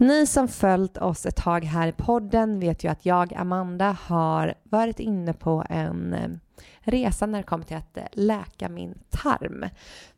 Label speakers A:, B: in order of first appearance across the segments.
A: Ni som följt oss ett tag här i podden vet ju att jag, Amanda, har varit inne på en eh, resa när det kom till att eh, läka min tarm.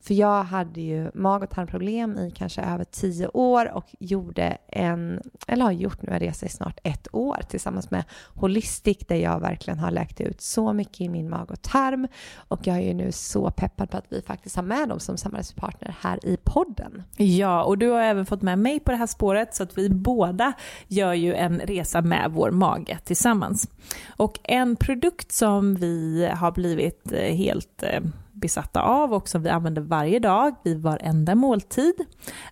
A: För jag hade ju mag och tarmproblem i kanske över tio år och gjorde en, eller har gjort nu en resa i snart ett år tillsammans med Holistic där jag verkligen har läkt ut så mycket i min mag och tarm. Och jag är ju nu så peppad på att vi faktiskt har med dem som samarbetspartner här i podden.
B: Ja, och du har även fått med mig på det här spåret så att vi båda gör ju en resa med vår mage tillsammans. Och en produkt som vi har blivit eh, helt eh, besatta av och som vi använder varje dag vid varenda måltid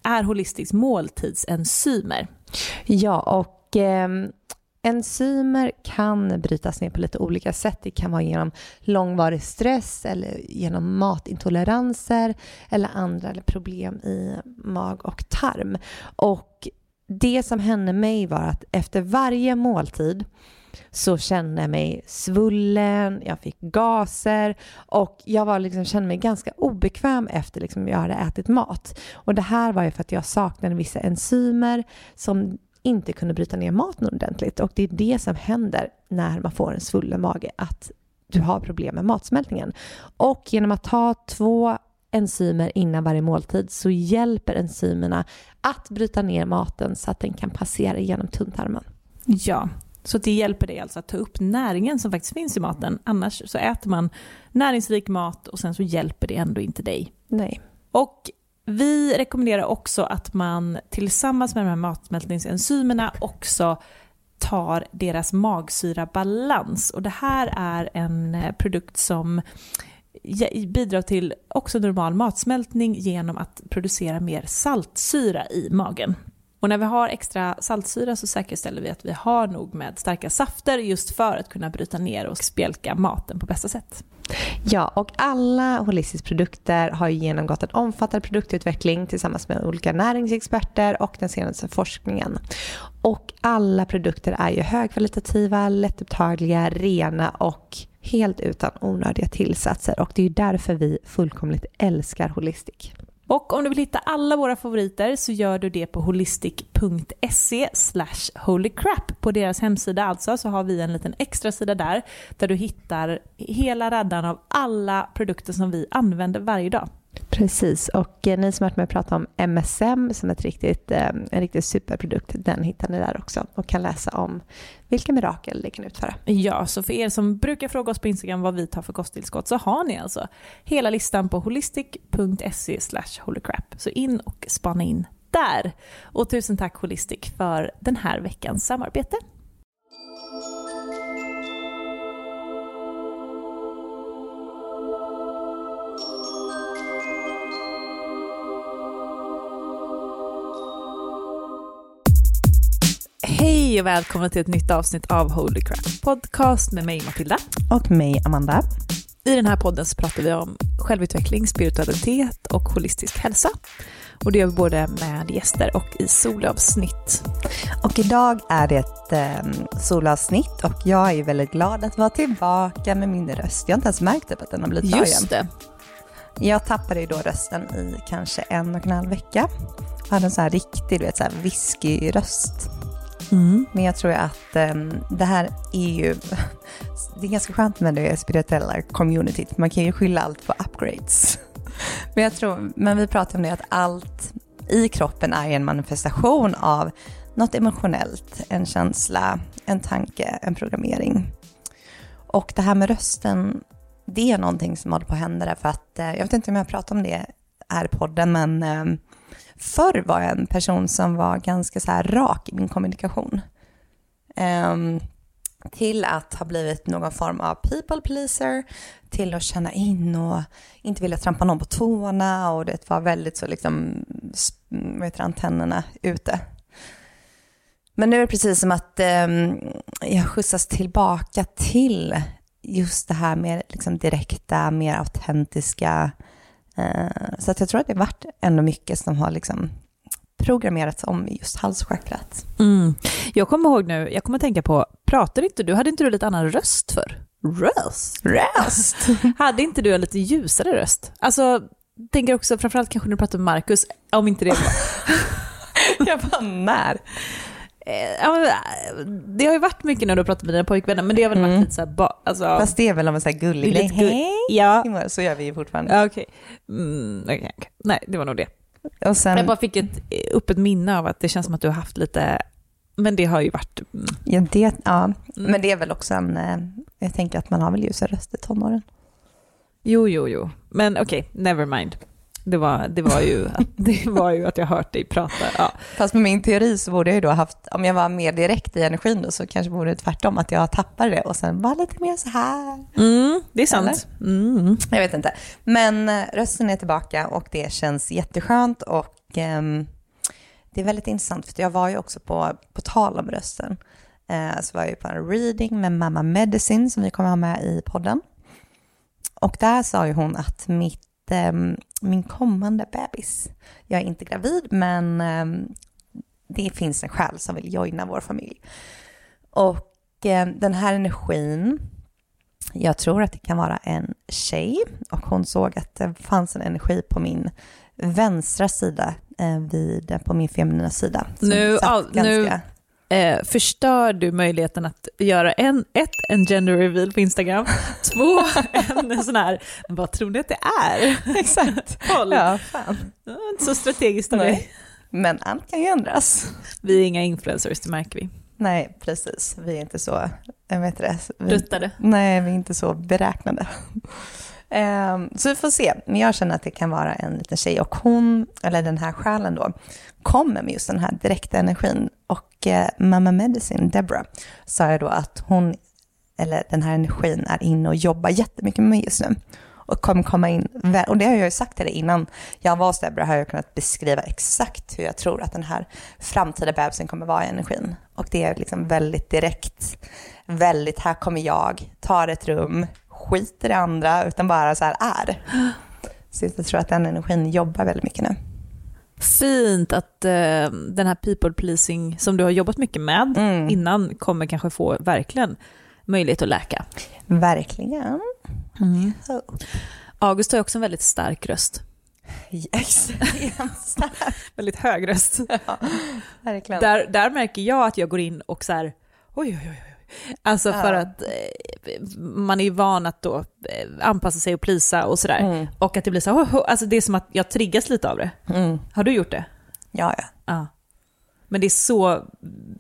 B: är Holistics måltidsenzymer.
A: Ja, och eh, enzymer kan brytas ner på lite olika sätt. Det kan vara genom långvarig stress eller genom matintoleranser eller andra problem i mag och tarm. Och det som hände mig var att efter varje måltid så kände jag mig svullen, jag fick gaser och jag var liksom, kände mig ganska obekväm efter liksom jag hade ätit mat. Och det här var ju för att jag saknade vissa enzymer som inte kunde bryta ner maten ordentligt. Och det är det som händer när man får en svullen mage, att du har problem med matsmältningen. Och genom att ta två enzymer innan varje måltid så hjälper enzymerna att bryta ner maten så att den kan passera genom tunntarmen.
B: Ja, så det hjälper dig alltså att ta upp näringen som faktiskt finns i maten. Annars så äter man näringsrik mat och sen så hjälper det ändå inte dig.
A: Nej.
B: Och vi rekommenderar också att man tillsammans med de här matsmältningsenzymerna också tar deras magsyrabalans. Och det här är en eh, produkt som bidrar till också normal matsmältning genom att producera mer saltsyra i magen. Och när vi har extra saltsyra så säkerställer vi att vi har nog med starka safter just för att kunna bryta ner och spjälka maten på bästa sätt.
A: Ja, och alla Holistics produkter har genomgått en omfattande produktutveckling tillsammans med olika näringsexperter och den senaste forskningen. Och alla produkter är ju högkvalitativa, lättupptagliga, rena och helt utan onödiga tillsatser och det är ju därför vi fullkomligt älskar Holistic.
B: Och om du vill hitta alla våra favoriter så gör du det på holistic.se holycrap. På deras hemsida alltså så har vi en liten extra sida där där du hittar hela raddan av alla produkter som vi använder varje dag.
A: Precis, och eh, ni som har hört mig prata om MSM som ett riktigt, eh, en riktigt superprodukt, den hittar ni där också och kan läsa om vilka mirakel det kan utföra.
B: Ja, så för er som brukar fråga oss på Instagram vad vi tar för kosttillskott så har ni alltså hela listan på holistic.se holycrap. Så in och spana in där. Och tusen tack Holistic för den här veckans samarbete. Hej och välkommen till ett nytt avsnitt av Holy Crap Podcast med mig Matilda.
A: Och mig Amanda.
B: I den här podden så pratar vi om självutveckling, spiritualitet och holistisk hälsa. Och det gör vi både med gäster och i solavsnitt.
C: Och idag är det ett eh, solavsnitt och jag är väldigt glad att vara tillbaka med min röst. Jag har inte ens märkt att den har blivit bra
B: Just det.
C: Jag tappade ju då rösten i kanske en och en halv vecka. Jag hade en sån här riktig, du vet, så här whisky-röst.
B: Mm.
C: Men jag tror att um, det här är ju, det är ganska skönt med det spirituella communityt, man kan ju skylla allt på upgrades. Men jag tror, men vi pratar om det att allt i kroppen är en manifestation av något emotionellt, en känsla, en tanke, en programmering. Och det här med rösten, det är någonting som håller på att hända därför att, eh, jag vet inte om jag pratar om det här i podden, men ehm, förr var jag en person som var ganska så här rak i min kommunikation. Um, till att ha blivit någon form av people pleaser, till att känna in och inte vilja trampa någon på tårna och det var väldigt så liksom
A: vad heter det, antennerna ute. Men nu är det precis som att um, jag skjutsas tillbaka till just det här med liksom direkta, mer autentiska. Eh, så att jag tror att det har varit ändå mycket som har liksom programmerats om just halschakrat.
B: Mm. Jag kommer ihåg nu, jag kommer att tänka på, pratade inte du, hade inte du lite annan röst för? Röst?
A: Röst?
B: hade inte du en lite ljusare röst? Alltså, tänker också, framförallt kanske när du pratar med Marcus, om inte det var...
A: jag bara, när?
B: Eh, det har ju varit mycket när du har pratat med dina pojkvänner, men det har väl varit mm. lite så här, ba, alltså,
A: Fast det är väl om en så här gullig grej, hej,
B: ja.
A: så gör vi ju fortfarande.
B: Okej, okay. mm, okay, okay. nej det var nog det.
A: Och sen,
B: jag bara fick ett, upp ett minne av att det känns som att du har haft lite, men det har ju varit... Mm.
A: Ja, det, ja. Mm. men det är väl också en, eh, jag tänker att man har väl ljusare röst i tonåren.
B: Jo, jo, jo, men okej, okay, never mind. Det var, det, var ju, det var ju att jag hört dig prata. Ja.
A: Fast med min teori så borde jag ju då haft, om jag var mer direkt i energin då, så kanske borde det tvärtom, att jag tappade det och sen var lite mer så här.
B: Mm, det är sant. Mm.
A: Jag vet inte. Men eh, rösten är tillbaka och det känns jätteskönt och um, det är väldigt intressant för jag var ju också på, på tal om rösten, uh, så var jag ju på en reading med Mamma Medicine som vi kommer ha med i podden. Och där sa ju hon att mitt um, min kommande bebis. Jag är inte gravid, men um, det finns en själ som vill joina vår familj. Och um, den här energin, jag tror att det kan vara en tjej och hon såg att det fanns en energi på min vänstra sida eh, vid, på min feminina sida.
B: Nu, all, ganska... nu eh, förstör du möjligheten att göra en, ett, en gender reveal på Instagram, två, en sån här, vad tror ni att det är?
A: Exakt.
B: Håll. Ja, fan. Inte så strategiskt av dig.
A: Men allt kan ju ändras.
B: Vi är inga influencers, det märker vi.
A: Nej, precis. Vi är inte så, jag vet det.
B: Vi, Ruttade.
A: Nej, vi är inte så beräknande. Ehm, så vi får se. Men jag känner att det kan vara en liten tjej och hon, eller den här själen då, kommer med just den här direkta energin. Och eh, Mamma Medicine, Deborah, sa jag då att hon, eller den här energin är inne och jobbar jättemycket med mig just nu. Och kommer komma in, och det har jag ju sagt till dig innan jag var hos Deborah, har jag kunnat beskriva exakt hur jag tror att den här framtida bebisen kommer vara i energin. Och det är liksom väldigt direkt, väldigt, här kommer jag, tar ett rum, skiter i andra, utan bara så här är. Så jag tror att den energin jobbar väldigt mycket nu.
B: Fint att uh, den här people pleasing som du har jobbat mycket med mm. innan kommer kanske få verkligen möjlighet att läka.
A: Verkligen. Mm.
B: August har också en väldigt stark röst.
A: Extremt stark.
B: väldigt hög röst.
A: Ja, verkligen.
B: Där, där märker jag att jag går in och så här, oj, oj, oj, Alltså för ja. att eh, man är van att då eh, anpassa sig och plisa och sådär. Mm. Och att det blir så här, alltså det är som att jag triggas lite av det. Mm. Har du gjort det?
A: Ja, ja.
B: ja. Men det är så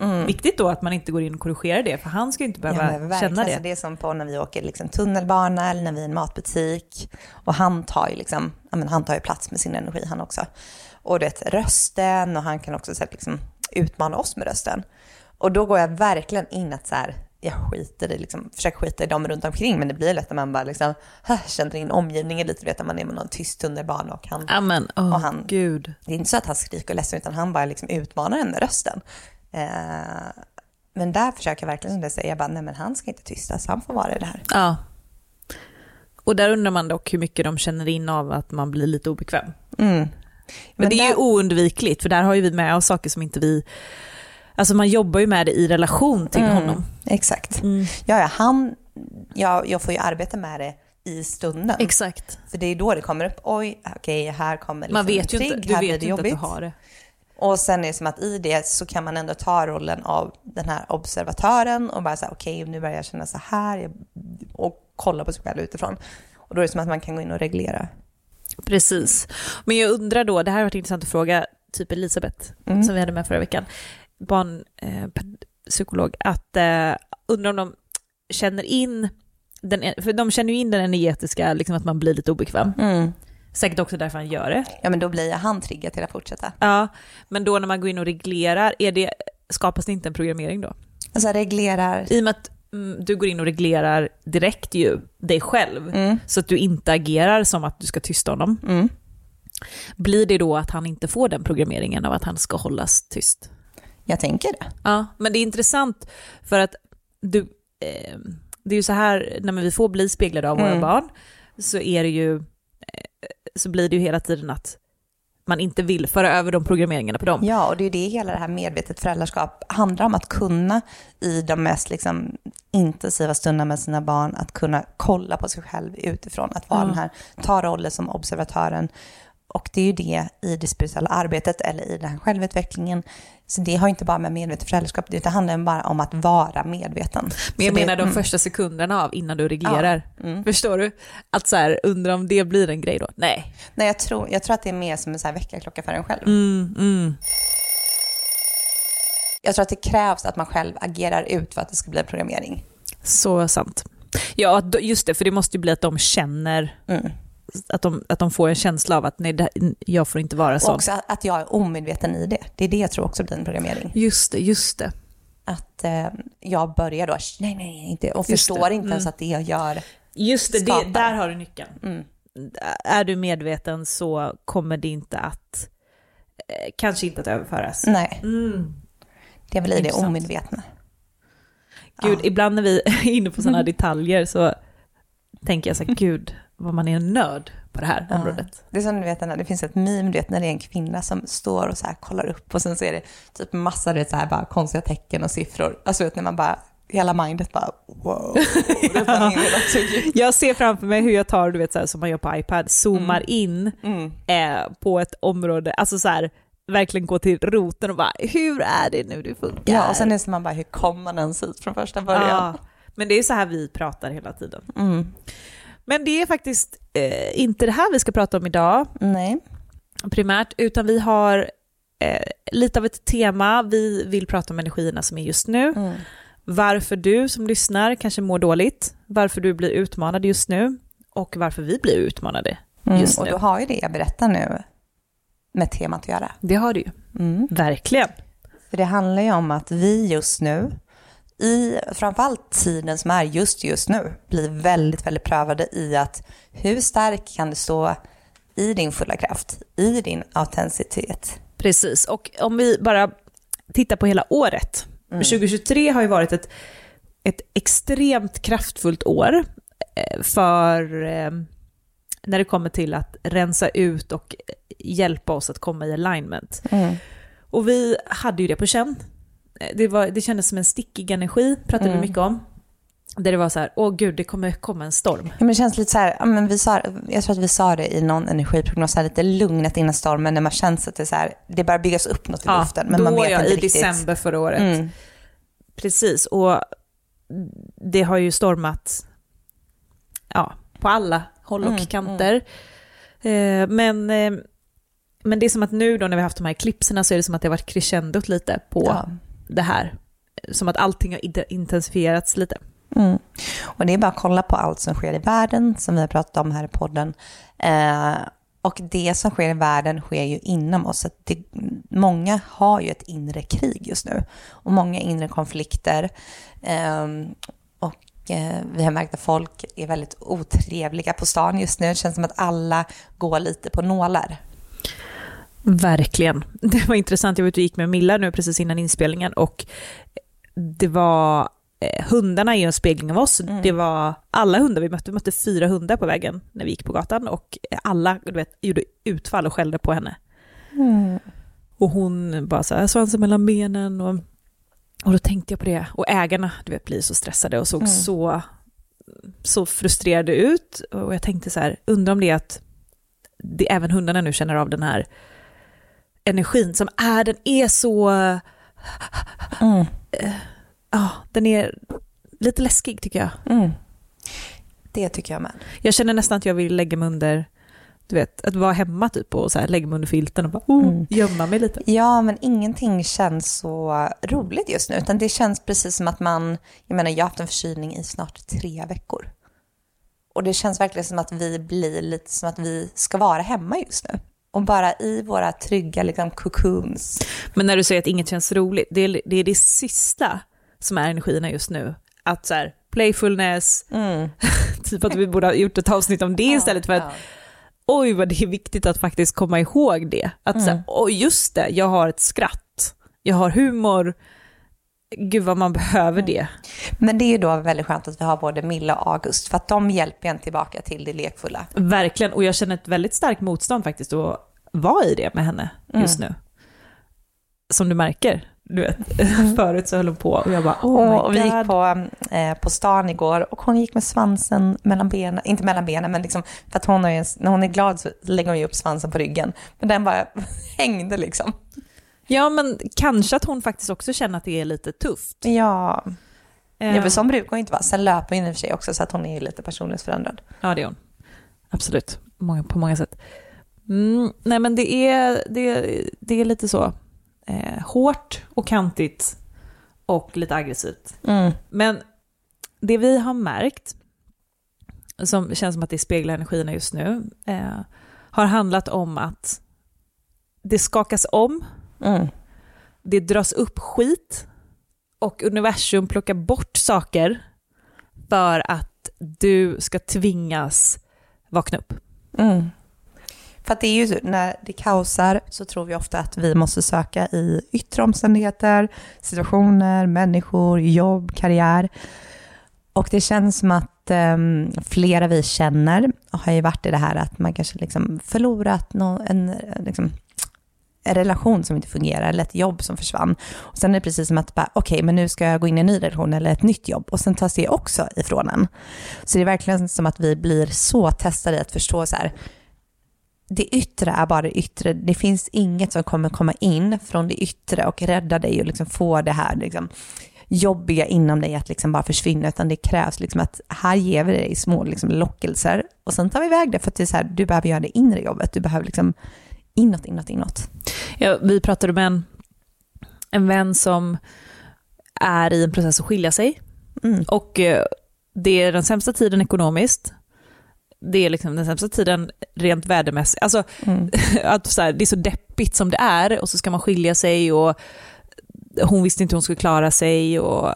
B: mm. viktigt då att man inte går in och korrigerar det, för han ska ju inte behöva ja, känna det. Alltså
A: det är som på när vi åker liksom tunnelbana eller när vi är i en matbutik. Och han tar ju liksom, men han tar ju plats med sin energi han också. Och det rösten och han kan också så här, liksom, utmana oss med rösten. Och då går jag verkligen in att så här, jag skiter i, liksom, försöker skita i dem runt omkring, men det blir lätt att man bara liksom, känner in omgivningen lite, vet att man är med någon tyst tunnelbana och han,
B: Amen. Oh, och han,
A: Gud. det är inte så att han skriker och ledsen, utan han bara liksom utmanar en med rösten. Eh, men där försöker jag verkligen säga, jag bara, nej men han ska inte tystas, han får vara i det här.
B: Ja. Och där undrar man dock hur mycket de känner in av att man blir lite obekväm. Mm. Men, men det där... är ju oundvikligt, för där har ju vi med oss saker som inte vi Alltså man jobbar ju med det i relation till mm, honom.
A: Exakt. Mm. Ja, ja, han, ja, jag får ju arbeta med det i stunden.
B: Exakt.
A: För det är då det kommer upp, oj, okej, här kommer liksom
B: Man vet ju inte, du vet ju inte att du har det.
A: Och sen är det som att i det så kan man ändå ta rollen av den här observatören och bara säga okej, okay, nu börjar jag känna så här och kolla på sig själv utifrån. Och då är det som att man kan gå in och reglera.
B: Precis. Men jag undrar då, det här har varit intressant att fråga typ Elisabeth, mm. som vi hade med förra veckan barnpsykolog, eh, att eh, undrar om de känner in, den, för de känner ju in den energetiska, liksom att man blir lite obekväm. Mm. Säkert också därför han gör det.
A: Ja, men då blir han triggad till att fortsätta.
B: Ja, men då när man går in och reglerar, är det, skapas det inte en programmering då?
A: Alltså reglerar?
B: I och med att mm, du går in och reglerar direkt ju dig själv, mm. så att du inte agerar som att du ska tysta honom. Mm. Blir det då att han inte får den programmeringen av att han ska hållas tyst?
A: Jag tänker det.
B: Ja, men det är intressant för att du, eh, det är ju så här, när vi får bli speglade av våra
A: Mm.
B: barn, så är det ju, eh, så blir det ju hela tiden att man inte vill föra över de programmeringarna på dem.
A: Ja, och det är det hela det här medvetet föräldraskap handlar om. Att kunna i de mest liksom, intensiva stunderna med sina barn, att kunna kolla på sig själv utifrån. Att vara
B: Ja.
A: den här, ta rollen som observatören. Och det är ju det i det spirituella arbetet eller i den här självutvecklingen. Så det har inte bara med medvetet föräldraskap, det handlar bara om att vara medveten.
B: Men jag
A: Så det-
B: menar de
A: mm.
B: första sekunderna av innan du reglerar.
A: mm.
B: Förstår du? Att så här, undra om det blir en grej då? Nej.
A: Nej, jag tror, jag tror att det är mer som en så här väckarklocka för en själv.
B: Mm, mm.
A: Jag tror att det krävs att man själv agerar ut för att det ska bli en programmering.
B: Så sant. Ja, just det, för det måste ju bli att de känner,
A: Mm.
B: Att de, att de får en känsla av att nej, det, jag får inte vara
A: Och
B: sån.
A: också att- jag är omedveten i det. Det är det jag tror också blir en programmering.
B: Just det, just det.
A: Att eh, jag börjar då, nej, nej, inte, och
B: Just
A: förstår
B: det,
A: inte ens
B: mm.
A: att det jag gör.
B: Just det, det där har du nyckeln.
A: Mm.
B: Är du medveten så kommer det inte att, eh, kanske inte att överföras.
A: Nej,
B: Mm.
A: det i det omedvetna.
B: Gud,
A: Ja.
B: ibland när vi är inne på sådana detaljer så tänker jag så här, gud, vad man är en nörd på det här
A: Ja.
B: området.
A: Det är som du vet, det finns ett meme, du vet, när det är en kvinna som står och så här kollar upp och sen så är det typ massa du vet, så här, bara konstiga tecken och siffror. Alltså vet, när man bara, hela mindet bara wow. Tiden.
B: Jag ser framför mig hur jag tar, du vet så här, som man gör på iPad, zoomar in
A: Mm.
B: eh, på ett område, alltså så här, verkligen gå till roten och bara, hur är det nu det funkar?
A: Ja, och sen är det man bara, hur kom man ens hit från första början?
B: Ja, men det är så här vi pratar hela tiden.
A: Mm.
B: Men det är faktiskt eh, inte det här vi ska prata om idag
A: Nej.
B: primärt, utan vi har eh, lite av ett tema. Vi vill prata om energierna som är just nu.
A: Mm.
B: Varför du som lyssnar kanske mår dåligt, varför du blir utmanad just nu och varför vi blir utmanade
A: Mm.
B: just
A: Och
B: nu.
A: då har ju det jag berättar nu med temat att göra.
B: Det har du ju,
A: Mm.
B: verkligen.
A: För det handlar ju om att vi just nu, i framförallt tiden som är just just nu, blir väldigt, väldigt prövade i att hur stark kan du stå i din fulla kraft, i din autenticitet.
B: Precis, och om vi bara tittar på hela året. 2023 har ju varit ett, ett extremt kraftfullt år eh, för eh, när det kommer till att rensa ut och hjälpa oss att komma i alignment. Och vi hade ju det på känn. Det, var, det kändes som en stickig energi, pratade vi mycket om. Där det var så här, åh gud, det kommer komma en storm.
A: Ja, men det känns lite så här, ja, men vi sa, jag tror att vi sa det i någon energiprognos, här, lite lugnet innan stormen, när man känns att det, är så här, det börjar byggas upp något i luften, men
B: då
A: man vet
B: ja,
A: inte
B: i
A: riktigt.
B: december förra året.
A: Mm.
B: Precis, och det har ju stormat ja, på alla håll och
A: Mm,
B: kanter. Eh, men, eh, men det är som att nu då när vi har haft de här klipserna så är det som att det har varit crescendot lite på
A: Ja
B: det här. Som att allting har intensifierats lite.
A: Mm. Och det är bara att kolla på allt som sker i världen, som vi har pratat om här i podden. Eh, och det som sker i världen sker ju inom oss. Så att det, många har ju ett inre krig just nu. Och många inre konflikter. Eh, och eh, vi har märkt att folk är väldigt otrevliga på stan just nu. Det känns som att alla går lite på nålar.
B: Verkligen. Det var intressant, jag var ute och gick med Milla nu precis innan inspelningen och det var eh, hundarna är ju en spegling av oss.
A: Mm.
B: Det var alla hundar vi mötte, vi mötte fyra hundar på vägen när vi gick på gatan och alla du vet, gjorde utfall och skällde på henne. Och hon bara så här, svansen mellan benen och, och då tänkte jag på det. Och ägarna, du vet, blir så stressade och såg
A: Mm.
B: så, så frustrerade ut. Och jag tänkte så här, undrar om det är att det, även hundarna nu känner av den här energin som är, den är så,
A: Mm.
B: ja, den är lite läskig tycker jag.
A: Mm. Det tycker jag med.
B: Jag känner nästan att jag vill lägga mig under, du vet, att vara hemma typ och så här, lägga mig under filten och bara oh,
A: Mm.
B: gömma mig lite.
A: Ja, men ingenting känns så roligt just nu, utan det känns precis som att man, jag menar jag har haft en förkylning i snart tre veckor. Och det känns verkligen som att vi blir lite som att vi ska vara hemma just nu. Och bara i våra trygga liksom cocoons.
B: Men när du säger att inget känns roligt, det är det, är det sista som är energierna just nu. Att så här, playfulness, typ att vi borde ha gjort ett avsnitt om det istället för att oj vad det är viktigt att faktiskt komma ihåg det. Att mm. säga, oj just det, jag har ett skratt, jag har humor, gud vad man behöver det.
A: Men det är ju då väldigt skönt att vi har både Milla och August, för att de hjälper en tillbaka till det lekfulla.
B: Verkligen, och jag känner ett väldigt starkt motstånd faktiskt att vara i det med henne just mm. nu. Som du märker du vet, förut så höll hon på och jag bara oh
A: och, och vi gick på, eh, på stan igår och hon gick med svansen mellan benen, inte mellan benen men liksom för att hon är, när hon är glad så lägger hon ju upp svansen på ryggen. Men den bara hängde liksom.
B: Ja men kanske att hon faktiskt också känner att det är lite tufft.
A: Ja. Uh. Ja för sån brukar hon inte vara. Sen löper hon i och för sig också så att hon är lite personlighetsförändrad.
B: Ja det är hon. Absolut, många, på många sätt. Mm, nej men det är, det, det är lite så eh, hårt och kantigt och lite aggressivt. Mm. Men det vi har märkt, som känns som att det speglar energierna just nu, eh, har handlat om att det skakas om, mm. det dras upp skit och universum plockar bort saker för att du ska tvingas vakna upp. Mm.
A: För att det är ju så, när det kaosar så tror vi ofta att vi måste söka i yttre omständigheter, situationer, människor, jobb, karriär. Och det känns som att um, flera vi känner har ju varit i det här att man kanske liksom förlorat någon, en, liksom, en relation som inte fungerar eller ett jobb som försvann. Och sen är det precis som att, okej, okay, men nu ska jag gå in i en ny relation eller ett nytt jobb och sen tas det också ifrån en. Så det är verkligen som att vi blir så testade i att förstå så här, det yttre är bara det yttre. Det finns inget som kommer komma in från det yttre och rädda dig och liksom få det här liksom jobbiga inom dig att liksom bara försvinna, utan det krävs liksom att här ger vi dig små liksom lockelser och sen tar vi iväg det för att det är så här, du behöver göra det inre jobbet, du behöver liksom inåt, inåt, inåt.
B: Ja, vi pratade med en, en vän som är i en process att skilja sig mm. och eh, det är den sämsta tiden ekonomiskt det är liksom den sämsta tiden rent värdemässigt. Alltså, mm. att så här, det är så deppigt som det är och så ska man skilja sig och hon visste inte hur hon skulle klara sig. Och,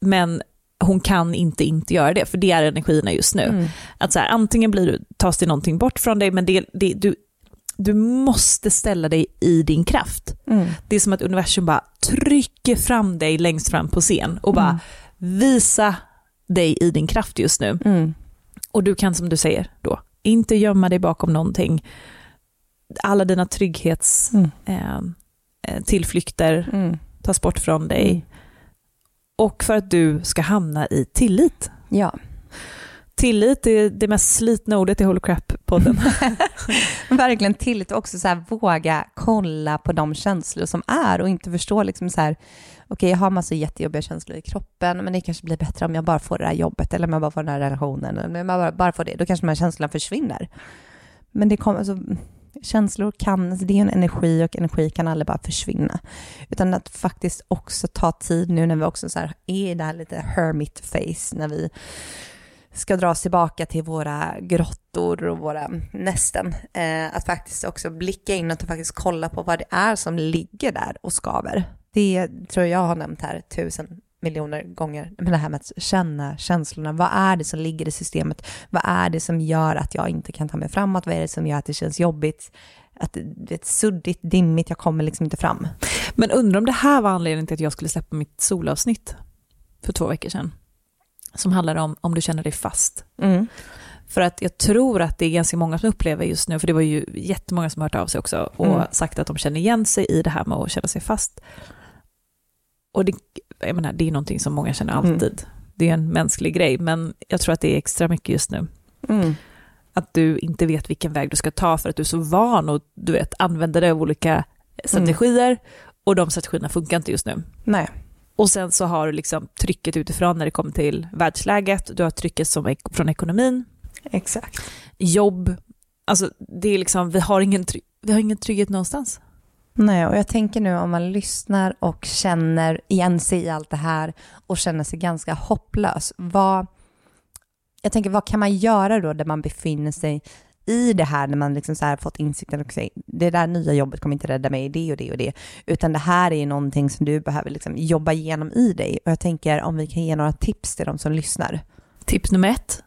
B: men hon kan inte inte göra det, för det är energierna just nu. Mm. Att så här, antingen blir du, tas det någonting bort från dig, men det, det, du, du måste ställa dig i din kraft. Mm. Det är som att universum bara trycker fram dig längst fram på scen och bara mm. visa dig i din kraft just nu. Mm. Och du kan som du säger då, inte gömma dig bakom någonting. Alla dina trygghets mm. eh, eh tillflykter mm. tas bort från dig. Mm. Och för att du ska hamna i tillit.
A: Ja.
B: Tillit är det mest slitna ordet i Holy Crap-podden.
A: Verkligen tillit och också så här, våga kolla på de känslor som är och inte förstå liksom så här, okej, jag har massa jättejobbiga känslor i kroppen, men det kanske blir bättre om jag bara får det här jobbet, eller om jag bara får den här relationen, eller om jag bara, bara får det, då kanske de här känslorna försvinner. Men det kommer, alltså, känslor kan, alltså det är en energi och energi kan aldrig bara försvinna. Utan att faktiskt också ta tid nu när vi också så här är i det här lite hermit face, när vi ska dra oss tillbaka till våra grottor och våra nästen. Eh, att faktiskt också blicka inåt och faktiskt kolla på vad det är som ligger där och skaver. Det tror jag har nämnt här tusen miljoner gånger, men det här med att känna känslorna. Vad är det som ligger i systemet? Vad är det som gör att jag inte kan ta mig framåt? Vad är det som gör att det känns jobbigt? Att det är suddigt, dimmigt, jag kommer liksom inte fram.
B: Men undrar om det här var anledningen till att jag skulle släppa mitt solavsnitt för två veckor sedan. Som handlar om om du känner dig fast. Mm. För att jag tror att det är ganska många som upplever just nu, för det var ju jättemånga som hört av sig också och mm. sagt att de känner igen sig i det här med att känna sig fast. Och det, jag menar, det är någonting som många känner mm. alltid. Mm. Det är en mänsklig grej, men jag tror att det är extra mycket just nu. Mm. Att du inte vet vilken väg du ska ta för att du är så van och du vet, använder dig av olika strategier mm. och de strategierna funkar inte just nu.
A: Nej.
B: Och sen så har du liksom trycket utifrån när det kommer till världsläget, du har trycket som från ekonomin.
A: Exakt.
B: Jobb, alltså det är liksom, vi har ingen, vi har ingen trygghet någonstans.
A: Nej, och jag tänker nu om man lyssnar och känner igen sig i allt det här och känner sig ganska hopplös. Vad, jag tänker, vad kan man göra då där man befinner sig i det här när man liksom så här fått insikten och säger det där nya jobbet kommer inte rädda mig i det och det och det, utan det här är någonting som du behöver liksom jobba igenom i dig. Och jag tänker om vi kan ge några tips till de som lyssnar.
B: Tips nummer ett,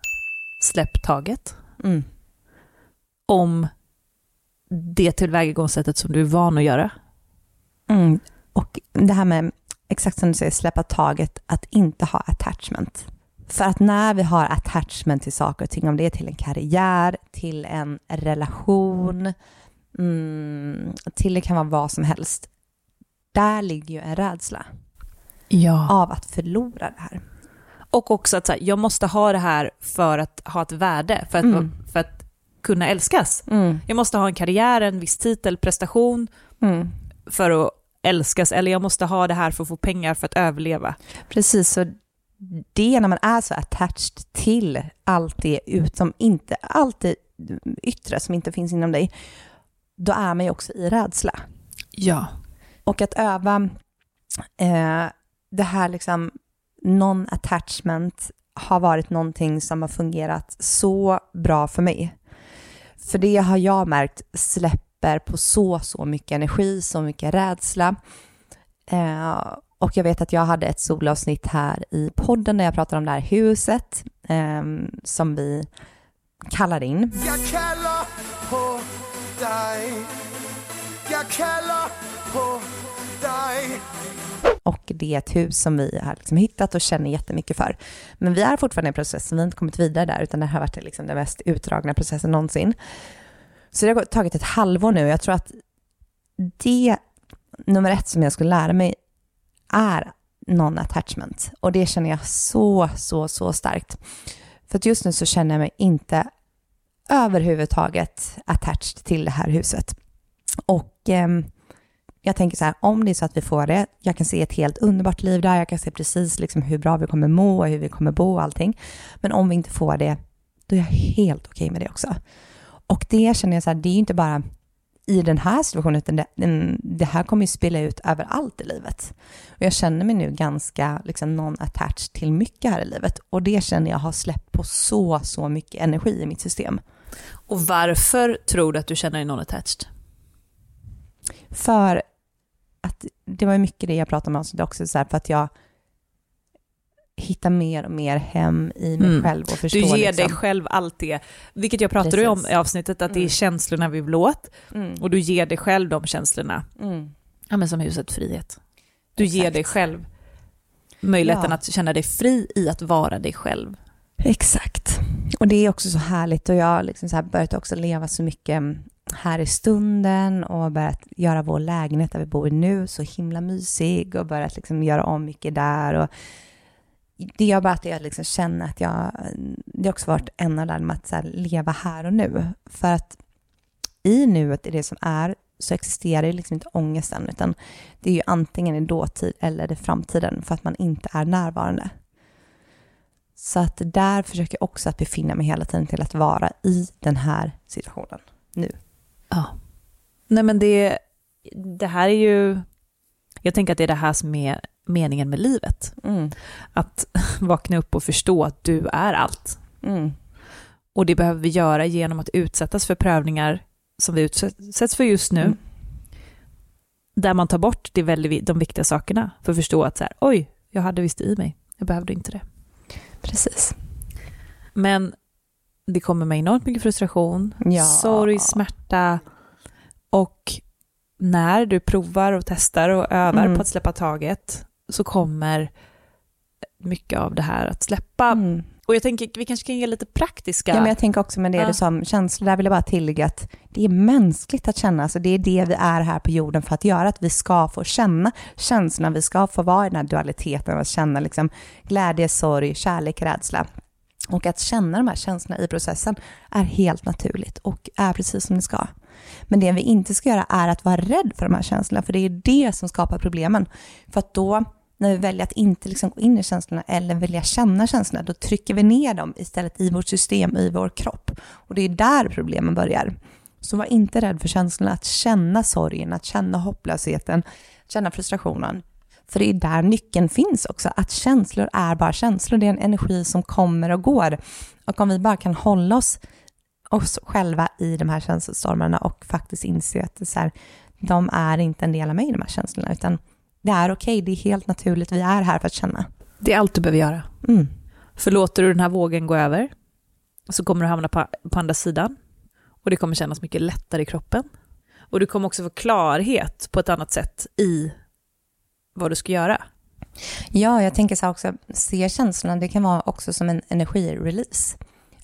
B: släpp taget. Mm. om det tillvägagångssättet som du är van att göra.
A: Mm. Och det här med, exakt som du säger, släppa taget, att inte ha attachment. För att när vi har attachment till saker och ting, om det är till en karriär, till en relation, mm, till det kan vara vad som helst, där ligger ju en rädsla
B: Ja.
A: av att förlora det här.
B: Och också att så här, jag måste ha det här för att ha ett värde, för att,
A: Mm.
B: för att kunna älskas.
A: Mm.
B: Jag måste ha en karriär, en viss titel, prestation
A: Mm.
B: för att älskas, eller jag måste ha det här för att få pengar för att överleva.
A: Precis, så det när man är så attached till allt det ut som inte, allt det yttre som inte finns inom dig, då är man ju också i rädsla.
B: Ja.
A: Och att öva eh, det här liksom non-attachment har varit någonting som har fungerat så bra för mig. För det har jag märkt släpper på så, så mycket energi, så mycket rädsla. Eh, och jag vet att jag hade ett solavsnitt här i podden där jag pratade om det här huset eh, som vi kallar in.
D: Jag kallar på dig. Jag kallar på dig.
A: Och det är ett hus som vi har liksom hittat och känner jättemycket för. Men vi är fortfarande i processen, vi har inte kommit vidare där, utan det här har varit liksom den mest utdragna processen någonsin. Så det har tagit ett halvår nu. Jag tror att det nummer ett som jag skulle lära mig är non-attachment. Och det känner jag så, så, så starkt. För att just nu så känner jag mig inte överhuvudtaget attached till det här huset. Och eh, jag tänker så här, om det är så att vi får det, jag kan se ett helt underbart liv där, jag kan se precis liksom hur bra vi kommer må och hur vi kommer bo och allting. Men om vi inte får det, då är jag helt okej med det också. Och det känner jag så här, det är ju inte bara i den här situationen, utan det, det här kommer ju spela ut överallt i livet. Och jag känner mig nu ganska liksom non-attached till mycket här i livet. Och det känner jag har släppt på så, så mycket energi i mitt system.
B: Och varför tror du att du känner dig non-attached?
A: För att det var mycket det jag pratade om avsnittet också, så här, för att jag hittar mer och mer hem i mig
B: Mm.
A: själv och förstår
B: Du ger
A: liksom.
B: dig själv allt det, vilket jag pratade om
A: Precis.
B: i avsnittet, att det är
A: Mm.
B: känslorna vi vill åt,
A: Mm.
B: och du ger dig själv de känslorna.
A: Mm.
B: Ja, men som huset frihet. Du ger
A: Exakt.
B: dig själv möjligheten
A: Ja.
B: att känna dig fri i att vara dig själv.
A: Exakt. Och det är också så härligt och jag har liksom så börjat också leva så mycket här i stunden och börjat göra vår lägenhet där vi bor nu så himla mysig och börjat liksom göra om mycket där. Och det gör bara att jag liksom känner att jag, det har också varit en av dem att så här leva här och nu. För att i nuet, i det som är, så existerar ju liksom inte ångesten, utan det är ju antingen i dåtid eller i framtiden för att man inte är närvarande. Så att där försöker jag också att befinna mig hela tiden till att vara i den här situationen nu.
B: Ja. Nej men det, det här är ju, jag tänker att det är det här som är meningen med livet.
A: Mm.
B: Att vakna upp och förstå att du är allt.
A: Mm.
B: Och det behöver vi göra genom att utsättas för prövningar som vi utsätts för just nu.
A: Mm.
B: Där man tar bort det väldigt, de viktiga sakerna för att förstå att så här, oj, jag hade visst i mig, jag behövde inte det.
A: Precis.
B: Men det kommer med enormt mycket frustration,
A: Ja.
B: sorg, smärta och när du provar och testar och övar
A: Mm.
B: på att släppa taget så kommer mycket av det här att släppa.
A: Mm.
B: Och jag tänker vi kanske kan ge lite praktiska...
A: Ja, men jag tänker också med det
B: Ja.
A: du sa om känslor, där vill jag bara tillägga att det är mänskligt att känna, alltså det är det vi är här på jorden för att göra, att vi ska få känna känslorna, vi ska få vara i den här dualiteten, att känna liksom glädje, sorg, kärlek, rädsla. Och att känna de här känslorna i processen är helt naturligt och är precis som det ska. Men det vi inte ska göra är att vara rädd för de här känslorna, för det är det som skapar problemen. För att då, när vi väljer att inte liksom gå in i känslorna eller välja känna känslorna, då trycker vi ner dem istället i vårt system, i vår kropp. Och det är där problemen börjar. Så var inte rädd för känslorna, att känna sorgen, att känna hopplösheten, att känna frustrationen. För det är där nyckeln finns också, att känslor är bara känslor. Det är en energi som kommer och går. Och om vi bara kan hålla oss, oss själva i de här känslostormarna och faktiskt inse att det så här, de är inte en del av mig, de här känslorna, utan det är okej, det är helt naturligt, vi är här för att känna.
B: Det är allt du behöver göra.
A: Mm.
B: För låter du den här vågen gå över så kommer du hamna på, på andra sidan. Och det kommer kännas mycket lättare i kroppen. Och du kommer också få klarhet på ett annat sätt i vad du ska göra.
A: Ja, jag tänker så här också, se känslorna, det kan vara också som en energirelease.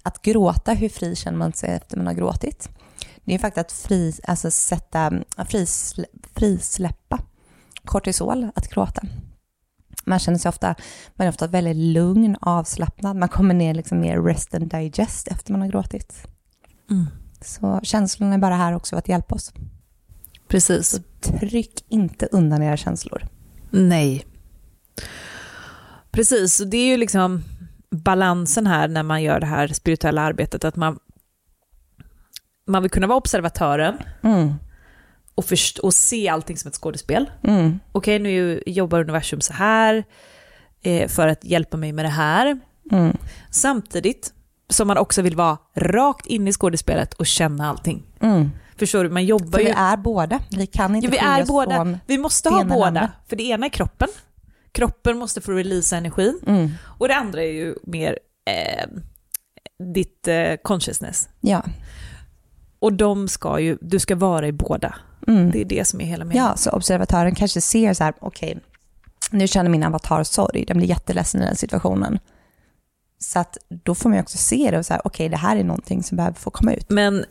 A: Att gråta, hur fri känner man sig efter man har gråtit? Det är faktiskt att fri, alltså sätta, frisl, frisläppa kortisol, att gråta. Man känner sig ofta, man är ofta väldigt lugn, avslappnad. Man kommer ner liksom mer rest and digest efter man har gråtit.
B: Mm.
A: Så känslorna är bara här också för att hjälpa oss.
B: Precis.
A: Så tryck inte undan era känslor.
B: Nej. Precis, och det är ju liksom balansen här när man gör det här spirituella arbetet, att man, man vill kunna vara observatören
A: Mm.
B: och, först, och se allting som ett skådespel.
A: Mm.
B: Okej, nu jobbar universum så här eh, för att hjälpa mig med det här.
A: Mm.
B: Samtidigt som man också vill vara rakt in i skådespelet och känna allting.
A: Mm.
B: Förstår du? Man jobbar
A: För vi
B: ju...
A: är båda. Vi kan inte
B: Ja, vi är båda.
A: från...
B: Vi måste ha båda.
A: andra.
B: För det ena är kroppen. Kroppen måste få releasa energin.
A: Mm.
B: Och det andra är ju mer eh, ditt eh, consciousness.
A: Ja.
B: Och de ska ju, du ska vara i båda.
A: Mm.
B: Det är det som är hela meningen.
A: Ja, så observatören kanske ser så här, okej, nu känner min avatar sorg, den blir jätteledsen i den situationen. Så att då får man ju också se det och här, okej, det här är någonting som behöver få komma ut.
B: Men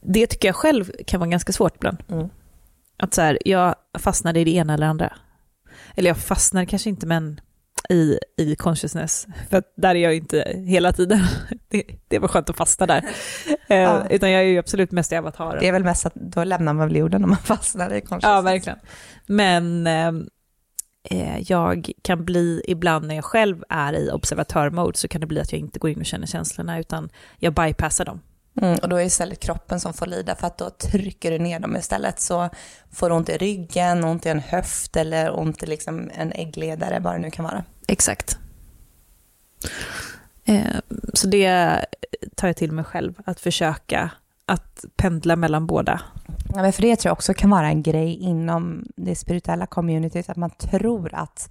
B: det tycker jag själv kan vara ganska svårt ibland.
A: Mm.
B: Att så här, jag fastnade i det ena eller andra. Eller jag fastnar kanske inte, men i, i consciousness. För att där är jag inte hela tiden. Det, det var skönt att fastna där. Eh,
A: Ja.
B: Utan jag är ju absolut mest i avataren.
A: Det är väl mest att då lämnar man väl jorden om man fastnar i consciousness.
B: Ja, verkligen. Men ehm, eh, jag kan bli, ibland när jag själv är i observatörmode, så kan det bli att jag inte går in och känner känslorna, utan jag bypassar dem.
A: Mm, och då är det istället kroppen som får lida för att då trycker du ner dem istället. Så får du ont i ryggen, ont i en höft eller ont i liksom en äggledare, vad det nu kan vara.
B: Exakt. Eh, så det tar jag till mig själv, att försöka att pendla mellan båda.
A: Ja, men för det tror jag också kan vara en grej inom det spirituella communityt, att man tror att,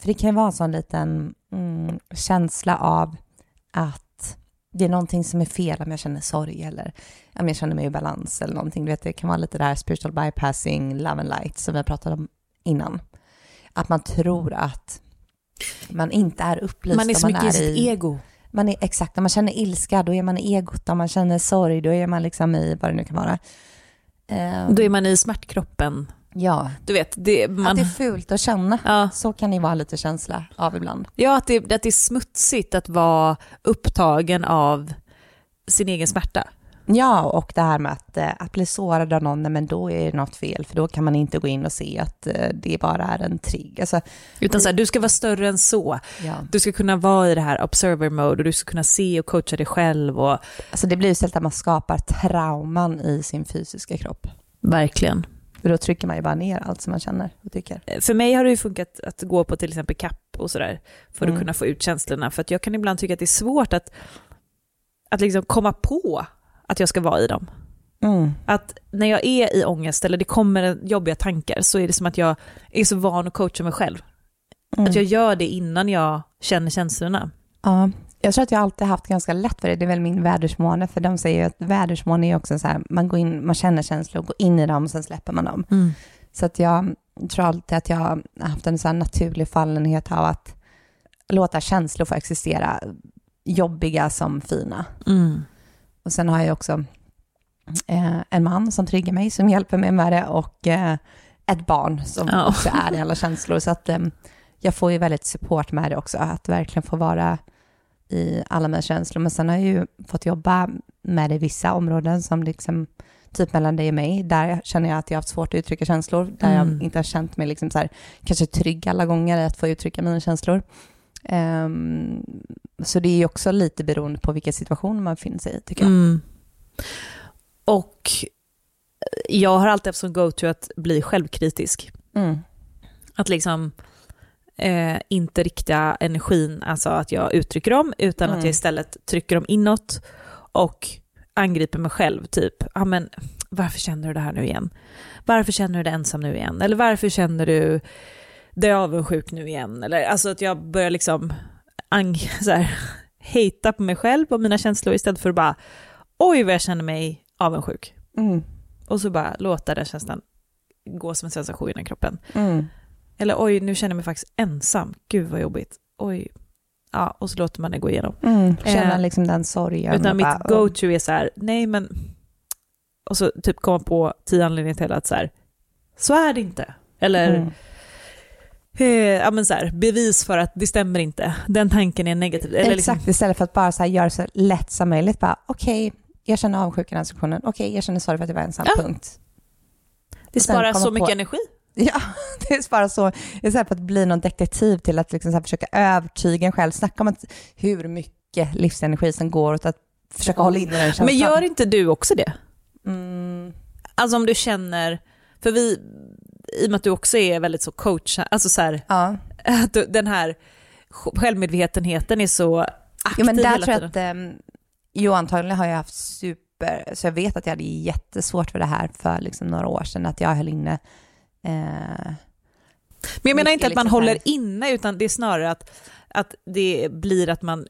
A: för det kan ju vara en sån liten mm, känsla av att det är någonting som är fel om jag känner sorg eller om jag känner mig i balans eller någonting. Du vet, det kan vara lite det här spiritual bypassing, love and light som vi pratat om innan. Att man tror att man inte är upplyst.
B: Man är så
A: om
B: mycket i sitt ego.
A: Man är, exakt, om man känner ilska, då är man i egot. Om man känner sorg, då är man liksom i vad det nu kan vara. Ehm,
B: Då är man i smärtkroppen.
A: Ja,
B: Du vet, det, man,
A: att det är fult att känna.
B: ja,
A: Så kan det vara lite känsla av ibland.
B: ja att, det, att det är smutsigt att vara upptagen av sin egen smärta.
A: Ja, och det här med att, eh, att bli sårad av någon, nej, men då är det något fel, för då kan man inte gå in och se att eh, det bara är en trigg. Alltså,
B: Utan så här, du ska vara större än så.
A: ja.
B: Du ska kunna vara i det här observer mode och du ska kunna se och coacha dig själv. Och...
A: alltså det blir istället att man skapar trauman i sin fysiska kropp.
B: Verkligen.
A: För då trycker man ju bara ner allt som man känner och tycker.
B: För mig har det ju funkat att gå på till exempel kapp och sådär för att
A: Mm.
B: kunna få ut känslorna. För att jag kan ibland tycka att det är svårt att, att liksom komma på att jag ska vara i dem.
A: Mm.
B: Att när jag är i ångest eller det kommer jobbiga tankar så är det som att jag är så van att coacha mig själv.
A: Mm.
B: Att jag gör det innan jag känner känslorna.
A: Ja, jag tror att jag alltid haft ganska lätt för det. Det är väl min vädersmåne, för de säger ju att vädersmåne är också så här, man, går in, man känner känslor, går in i dem och sen släpper man dem. Så att jag tror alltid att jag har haft en här naturlig fallenhet av att låta känslor få existera, jobbiga som fina.
B: Mm.
A: Och sen har jag också eh, en man som triggar mig, som hjälper mig med det och eh, ett barn som
B: Ja.
A: också är i alla känslor. Så att eh, jag får ju väldigt support med det också, att verkligen få vara i alla mina känslor. Men sen har jag ju fått jobba med det i vissa områden som liksom typ mellan dig och mig, där känner jag att jag har haft svårt att uttrycka känslor, där
B: Mm.
A: jag inte har känt mig liksom så här, kanske trygg alla gånger i att få uttrycka mina känslor. Ehm, så det är också lite beroende på vilken situation man befinner sig i, tycker jag.
B: Mm. Och jag har alltid haft som go-to att bli självkritisk.
A: Mm.
B: Att liksom eh, inte rikta energin, alltså att jag uttrycker dem, utan
A: Mm.
B: att jag istället trycker dem inåt och angriper mig själv. Typ, ja men varför känner du det här nu igen? Varför känner du dig ensam nu igen? Eller varför känner du dig avundsjuk nu igen? Eller alltså att jag börjar liksom ang- så här, hata på mig själv och mina känslor istället för att bara oj vad jag känner mig avundsjuk.
A: Mm.
B: Och så bara låta den känslan gå som en sensation genom kroppen.
A: Mm.
B: Eller oj, nu känner jag mig faktiskt ensam. Gud vad jobbigt. Oj. Ja, och så låter man det gå igenom.
A: Mm. Känna
B: Eh,
A: liksom den sorgen.
B: Utan mitt
A: bara,
B: go-to är så här, nej men... Och så typ komma på tio anledningar till att så här, så är det inte. Eller,
A: Mm.
B: Eh, ja men så här, bevis för att det stämmer inte. Den tanken är negativ. Eller liksom,
A: Exakt, istället för att bara så här göra det så lätt som möjligt. Bara, Okej, jag känner avundsjuk i den situationen. Okej, jag känner sorg för att jag var ensam.
B: Ja.
A: Punkt.
B: det sparar så mycket
A: på-
B: energi.
A: Ja, det är bara så. Istället för att bli någon detektiv till att liksom så här försöka övertyga en själv. Snacka om att hur mycket livsenergi som går åt att försöka hålla in i den känslan.
B: Men gör inte du också det?
A: Mm.
B: Alltså om du känner, för vi, i och med att du också är väldigt så coach, alltså så här,
A: Ja.
B: att du- den här självmedvetenheten är så aktiv
A: Jo, men där
B: hela
A: tror jag
B: tiden.
A: att, um, jo antagligen har jag haft super, så jag vet att jag hade jättesvårt för det här för liksom några år sedan, att jag höll inne eh,
B: Men jag menar inte att man
A: liksom så här-
B: håller inne, utan det är snarare att, att det blir att man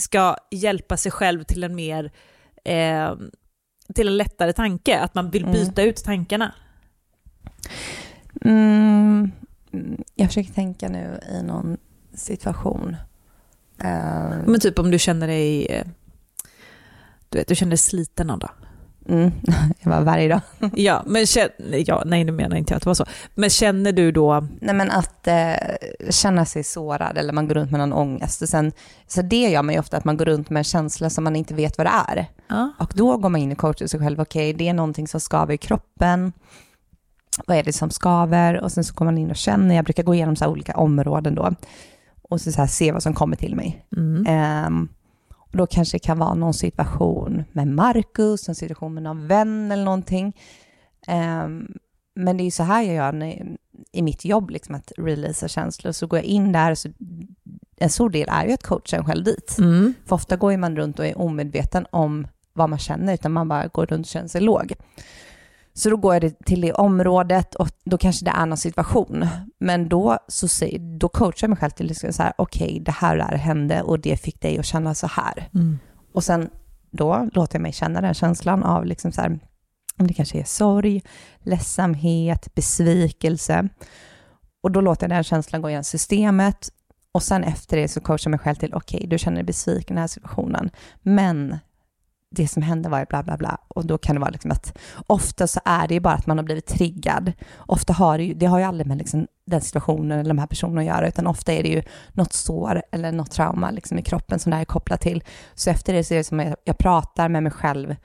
B: ska hjälpa sig själv till en mer, eh, till en lättare tanke, att man vill
A: Mm.
B: byta ut tankarna.
A: Mm, jag försöker tänka nu i någon situation. Eh,
B: Men typ om du känner dig, eh, du vet, du känner dig sliten någon dag.
A: mm, jag var varje dag.
B: Ja, men känner, ja, nej nu menar inte jag att det var så. Men känner du då,
A: Nej men att eh, känna sig sårad eller man går runt med någon ångest. Och sen, så det gör man ju ofta att man går runt med en känsla som man inte vet vad det är.
B: ja,
A: Och då går man in och coachar sig själv. Okej, det är någonting som skaver i kroppen. Vad är det som skaver? Och sen så går man in och känner. Jag brukar gå igenom så här olika områden då. Och så, så se vad som kommer till mig.
B: mm.
A: Ehm, och då kanske det kan vara någon situation med Marcus, en situation med någon vän eller någonting. Ehm, men det är ju så här jag gör när, i mitt jobb, liksom att releasa känslor. Så går jag in där, så en stor del är ju att coacha en själv dit.
B: Mm.
A: För ofta går man runt och är omedveten om vad man känner, utan man bara går runt och känner sig låg. Så då går jag till det området och då kanske det är någon situation. Men då, så säger, då coachar jag mig själv till liksom så här, okej, det här och det här hände och det fick dig att känna så här.
B: Mm.
A: Och sen då låter jag mig känna den känslan av liksom så här, det kanske är sorg, ledsamhet, besvikelse. Och då låter jag den känslan gå igenom systemet och sen efter det så coachar jag mig själv till, okej, du känner dig besviken i den här situationen, men det som hände var ju bla bla bla. Och då kan det vara liksom att ofta så är det ju bara att man har blivit triggad. Ofta har det ju, det har ju aldrig med liksom den situationen eller de här personerna att göra, utan ofta är det ju något sår eller något trauma liksom i kroppen som det här är kopplat till. Så efter det så är det som att jag, jag pratar med mig själv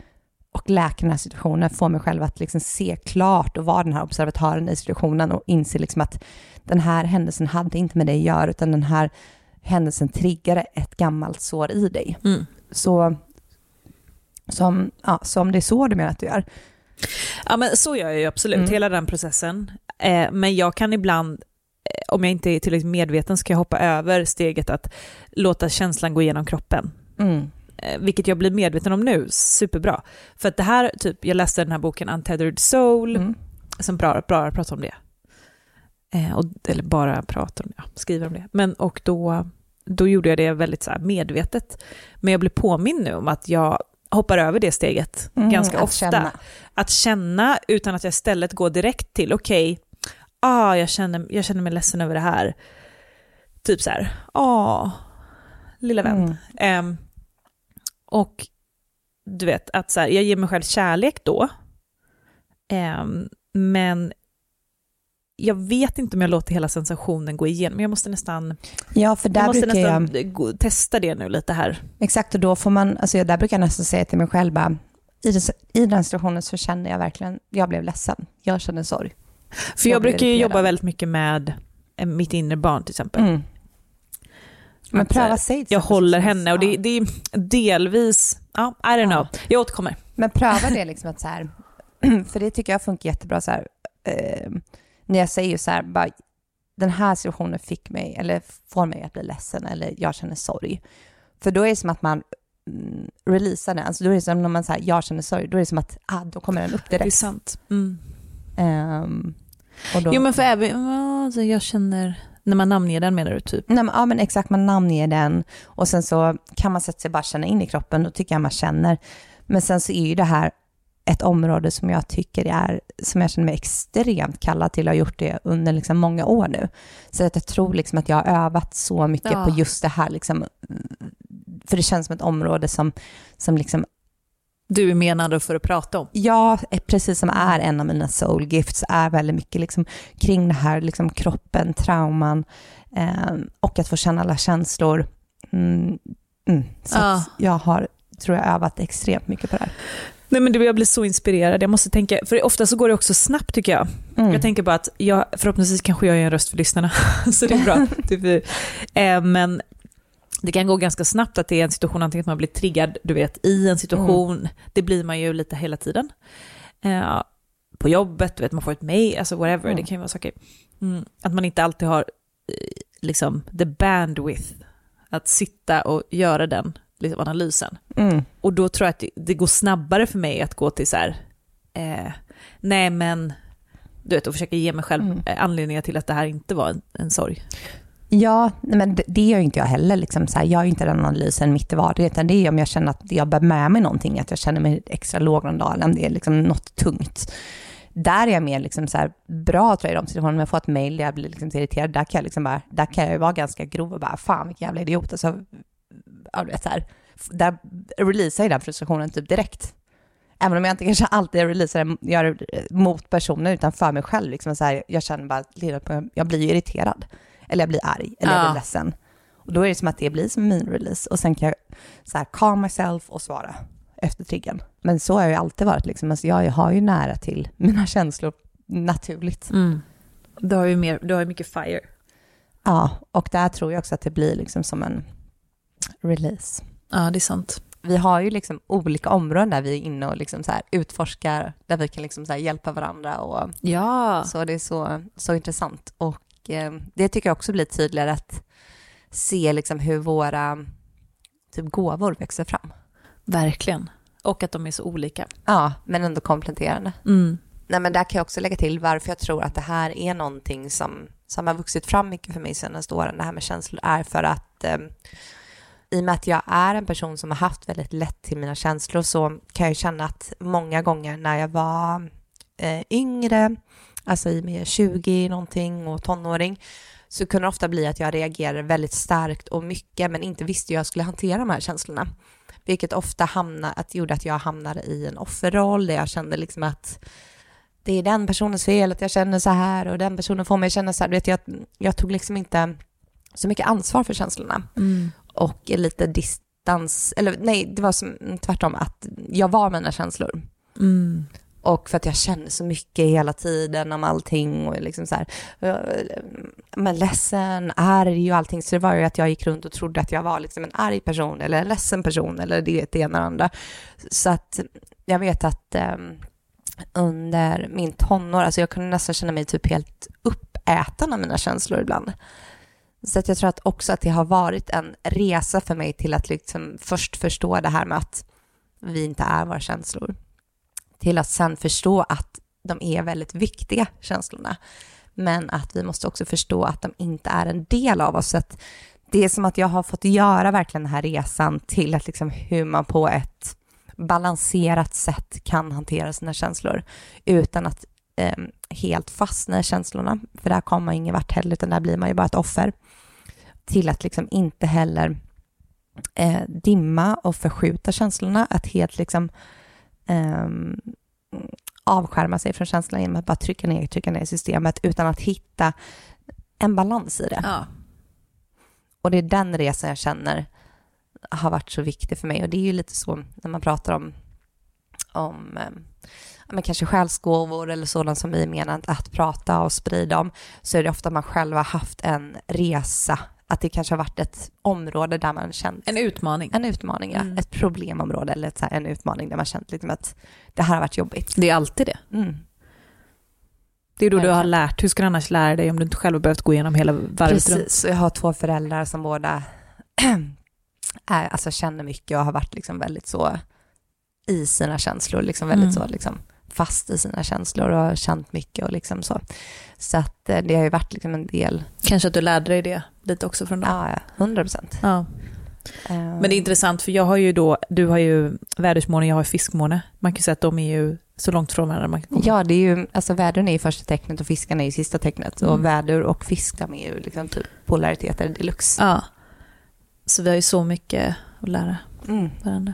A: och läker den här situationen, får mig själv att liksom se klart och vara den här observatören i situationen och inse liksom att den här händelsen hade inte med dig att göra, utan den här händelsen triggade ett gammalt sår i dig.
B: Mm.
A: Så, som, ja, så om det är så du menar att du gör.
B: Ja men så gör jag ju absolut,
A: Mm.
B: hela den processen. Eh, men jag kan ibland, eh, om jag inte är tillräckligt medveten, ska jag hoppa över steget att låta känslan gå igenom kroppen.
A: Mm.
B: Eh, vilket jag blir medveten om nu, superbra. För att det här, typ, jag läste den här boken Untethered Soul,
A: Mm.
B: som bara, bara pratar om det. Eh, och, eller bara pratar om det, ja, skriver om det. Men och då, då gjorde jag det väldigt så medvetet. Men jag blev påminn nu om att jag hoppar över det steget
A: Mm,
B: ganska
A: att
B: ofta.
A: känna.
B: Att känna utan att jag istället går direkt till, okej, ah, jag, känner, jag känner mig ledsen över det här. Typ så här, ah, lilla vän.
A: Mm.
B: Ehm, och du vet, att så här, jag ger mig själv kärlek då. Ehm, men jag vet inte om jag låter hela sensationen gå igenom. Jag måste nästan,
A: Ja, för
B: jag
A: där
B: måste
A: brukar jag...
B: nästan gå, testa det nu lite här.
A: Exakt, och då får man, alltså där brukar jag nästan säga till mig själv bara, i, i den situationen så kände jag verkligen, jag blev ledsen, jag kände sorg.
B: För jag,
A: Jag
B: brukar ju jobba väldigt mycket med eh, mitt inre barn till exempel.
A: Mm. Men
B: Att,
A: pröva
B: eh,
A: till
B: Jag håller henne och det, det är delvis, ja, I don't know. Jag återkommer.
A: Men pröva det liksom att så här, för det tycker jag funkar jättebra så här, eh, när jag säger så här, bara, den här situationen fick mig, eller får mig att bli ledsen, eller jag känner sorg. För då är det som att man mm, releasar den, alltså då är det som när man säger jag känner sorg, då är det som att, ah, då kommer den upp
B: Det är
A: direkt.
B: sant. Mm.
A: Och då,
B: Jo men för även, alltså jag känner, när man namnger den menar du typ?
A: Nej, men, ja, men exakt, man namnger den och sen så kan man sätta sig bara känna in i kroppen, då tycker jag man känner. Men sen så är ju det här ett område som jag tycker är, som jag känner mig extremt kallad till och har gjort det under liksom många år nu. Så att jag tror liksom att jag har övat så mycket
B: Ja.
A: på just det här, liksom, för det känns som ett område som, som liksom
B: Du är menad för att prata om.
A: Ja, precis som är en av mina soul gifts, är väldigt mycket liksom kring det här, liksom kroppen, trauman eh, och att få känna alla känslor. Mm, mm. Så
B: Ja.
A: jag har, tror jag, övat extremt mycket på det här.
B: Nej men jag blir så inspirerad. Jag måste tänka, för ofta så går det också snabbt tycker jag.
A: Mm.
B: Jag tänker bara att jag, förhoppningsvis kanske jag är en röst för lyssnarna, så det är bra. typ, eh, men det kan gå ganska snabbt att det är en situation, antingen att man blir triggad, du vet, i en situation, det blir man ju lite hela tiden. Eh, på jobbet, du vet, man får ett mejl, alltså whatever,
A: Mm.
B: det kan ju vara saker. Mm, att man inte alltid har eh, liksom the bandwidth att sitta och göra den liksom, analysen.
A: Mm.
B: Och då tror jag att det, det går snabbare för mig att gå till så här, eh, nej men, du vet, och försöka ge mig själv
A: Mm.
B: eh, anledningar till att det här inte var en, en sorg.
A: Ja, men det, det gör inte jag heller. Liksom, så här, jag är inte den analysen mitt i vardagen, utan det är om jag känner att jag bär med mig någonting, att jag känner mig extra låg någon dag, om det är liksom något tungt. Där är jag mer liksom så här, bra tror jag i de situationerna, om jag får ett mejl där jag blir liksom irriterad, där kan jag, liksom bara, där kan jag ju vara ganska grov och bara, fan vilken jävla idiot. Alltså, ja, du vet, så här, där releasar jag den frustrationen typ direkt. Även om jag inte kanske alltid releasar den gör det mot personen, utan för mig själv. Liksom så här, jag känner bara, jag blir irriterad. Eller jag blir arg, eller jag
B: Ja.
A: blir ledsen. Och då är det som att det blir som min release. Och sen kan jag så här, calm myself och svara efter triggern. Men så har jag ju alltid varit. Liksom. Alltså, jag har ju nära till mina känslor naturligt.
B: Du har ju, mer, du har mycket fire.
A: Ja, och där tror jag också att det blir liksom som en release.
B: Ja, det är sant.
A: Vi har ju liksom olika områden där vi är inne och liksom så här utforskar, där vi kan liksom så här hjälpa varandra. Och,
B: Ja.
A: Så det är så, så intressant. Och eh, det tycker jag också blir tydligare att se liksom hur våra typ gåvor växer fram.
B: Verkligen. Och att de är så olika.
A: Ja, men ändå kompletterande.
B: Mm.
A: Nej, men där kan jag också lägga till varför jag tror att det här är någonting som, som har vuxit fram mycket för mig senaste åren, det här med känslor, är för att eh, i och med att jag är en person som har haft väldigt lätt till mina känslor så kan jag känna att många gånger när jag var eh, yngre, alltså i med 20 någonting och tonåring, så kunde det ofta bli att jag reagerade väldigt starkt och mycket men inte visste hur jag skulle hantera de här känslorna. Vilket ofta hamnade, att gjorde att jag hamnade i en offerroll där jag kände liksom att det är den personens fel att jag känner så här och den personen får mig att känna så här. Du Vet, jag, jag tog liksom inte så mycket ansvar för känslorna mm och lite distans, eller nej, det var som, tvärtom att jag var mina känslor.
B: Mm.
A: Och för att jag kände så mycket hela tiden om allting och liksom så här, men ledsen, arg och allting. Så det var ju att jag gick runt och trodde att jag var liksom en arg person eller en ledsen person eller det, det ena och det andra. Så att jag vet att eh, under min tonår, alltså jag kunde nästan känna mig typ helt uppäten av mina känslor ibland. Så att jag tror att också att det har varit en resa för mig till att liksom först förstå det här med att vi inte är våra känslor till att sen förstå att de är väldigt viktiga, känslorna. Men att vi måste också förstå att de inte är en del av oss. Så att det är som att jag har fått göra verkligen den här resan till att liksom hur man på ett balanserat sätt kan hantera sina känslor utan att eh, helt fastna i känslorna. För där kommer man ingen vart heller, utan där blir man ju bara ett offer. Till att liksom inte heller eh, dimma och förskjuta känslorna, att helt liksom um, avskärma sig från känslan genom att bara trycka ner, trycka ner systemet utan att hitta en balans i det.
B: Ja.
A: Och det är den resan jag känner har varit så viktig för mig och det är ju lite så när man pratar om, om eh, men kanske själsgåvor eller sådant som vi menar att prata och sprida om så är det ofta man själv har haft en resa att det kanske har varit ett område där man känt
B: En utmaning.
A: en utmaning, ja.
B: Mm.
A: ett problemområde eller ett, så här, en utmaning där man känt liksom att det här har varit jobbigt.
B: Det är alltid det.
A: Mm.
B: Det är då du har lärt. Hur ska du annars lära dig om du inte själv har behövt gå igenom hela varvet?
A: Precis, och jag har två föräldrar som båda är, alltså, känner mycket och har varit liksom väldigt så i sina känslor, liksom väldigt
B: Mm.
A: så liksom fast i sina känslor och har känt mycket och liksom så. Så att eh, det har ju varit liksom en del,
B: Kanske att du lärde dig det lite också från dem.
A: ja, ja, hundra procent.
B: Ja.
A: Eh,
B: Men det är intressant för jag har ju då, du har ju vädersmåne, jag har fiskmåne. Man kan ju säga att de är ju så långt från varandra man kan komma.
A: Ja, det är ju, alltså vädern är ju första tecknet och fiskarna är ju sista tecknet. Och
B: Mm.
A: väder och fisk, de är ju liksom typ polariteter deluxe.
B: Ja. Så vi har ju så mycket att lära
A: Mm.
B: varandra.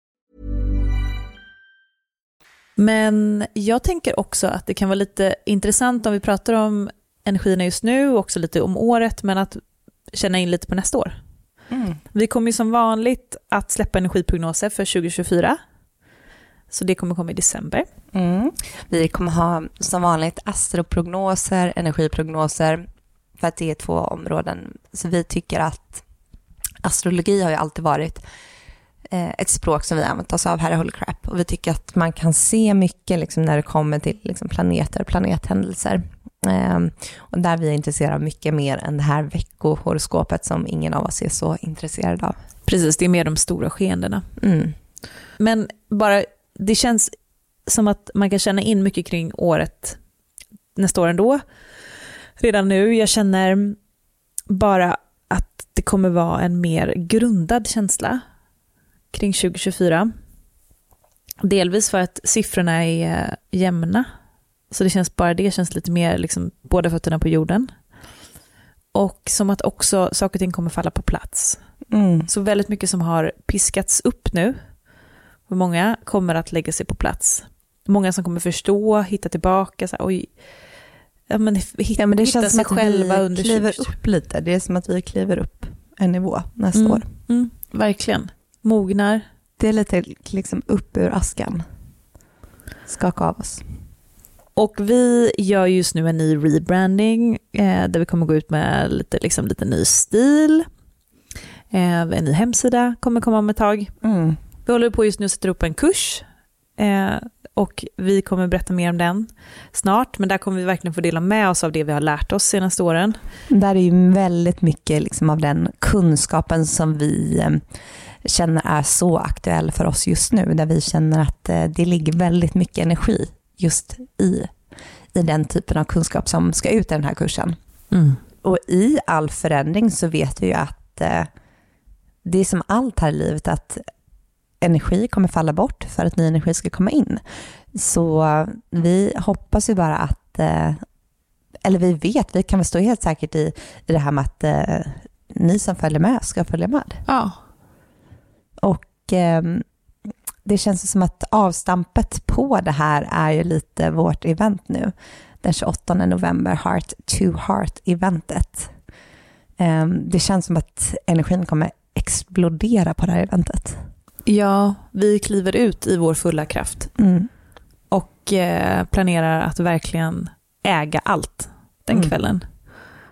B: Men jag tänker också att det kan vara lite intressant om vi pratar om energierna just nu och också lite om året, men att känna in lite på nästa år.
A: Mm.
B: Vi kommer ju som vanligt att släppa energiprognoser för 2024. Så det kommer komma i december.
A: Mm. Vi kommer ha som vanligt astroprognoser, energiprognoser, för att det är två områden. Så vi tycker att astrologi har ju alltid varit ett språk som vi använt oss av här i Holy Crap. Och vi tycker att man kan se mycket liksom, när det kommer till liksom, planeter och planethändelser. Ehm, och där vi är intresserade av mycket mer än det här veckohoroskopet som ingen av oss är så intresserad av.
B: Precis, det är mer de stora skeendena.
A: Mm.
B: Men bara, det känns som att man kan känna in mycket kring året nästa år ändå. Redan nu, jag känner bara att det kommer vara en mer grundad känsla kring 2024. Delvis för att siffrorna är eh, jämna. Så det känns bara det känns lite mer liksom båda fötterna på jorden. Och som att också saker och ting kommer falla på plats.
A: Mm.
B: Så väldigt mycket som har piskats upp nu. Och många kommer att lägga sig på plats. Många som kommer förstå, hitta tillbaka. Så här, oj, ja, men, hitta,
A: Ja, men det
B: hitta
A: känns som
B: sig
A: att
B: själva
A: vi
B: under
A: kliver
B: 2020.
A: upp lite. Det är som att vi kliver upp en nivå nästa
B: Mm,
A: år.
B: mm, verkligen. Mognar.
A: Det är lite liksom upp ur askan. Skaka av oss.
B: Och vi gör just nu en ny rebranding eh, där vi kommer gå ut med lite, liksom, lite ny stil. Eh, en ny hemsida kommer komma om ett tag.
A: Mm.
B: Vi håller på just nu att sätta upp en kurs eh, och vi kommer berätta mer om den snart, men där kommer vi verkligen få dela med oss av det vi har lärt oss senaste åren.
A: Där är ju väldigt mycket liksom av den kunskapen som vi eh, känner är så aktuell för oss just nu. Där vi känner att eh, det ligger väldigt mycket energi just i, i den typen av kunskap som ska ut i den här kursen. Och i all förändring så vet vi ju att eh, det är som allt här i livet att energi kommer falla bort för att ny energi ska komma in. Så vi hoppas ju bara att, eh, eller vi vet, vi kan väl stå helt säkert i, i det här med att eh, ni som följer med ska följa med.
B: Ja.
A: Och eh, det känns som att avstampet på det här är ju lite vårt event nu. Den 28 november, Heart to Heart-eventet. Eh, det känns som att energin kommer explodera på det här eventet.
B: Ja, vi kliver ut i vår fulla kraft
A: Mm.
B: och eh, planerar att verkligen äga allt den
A: Mm.
B: kvällen.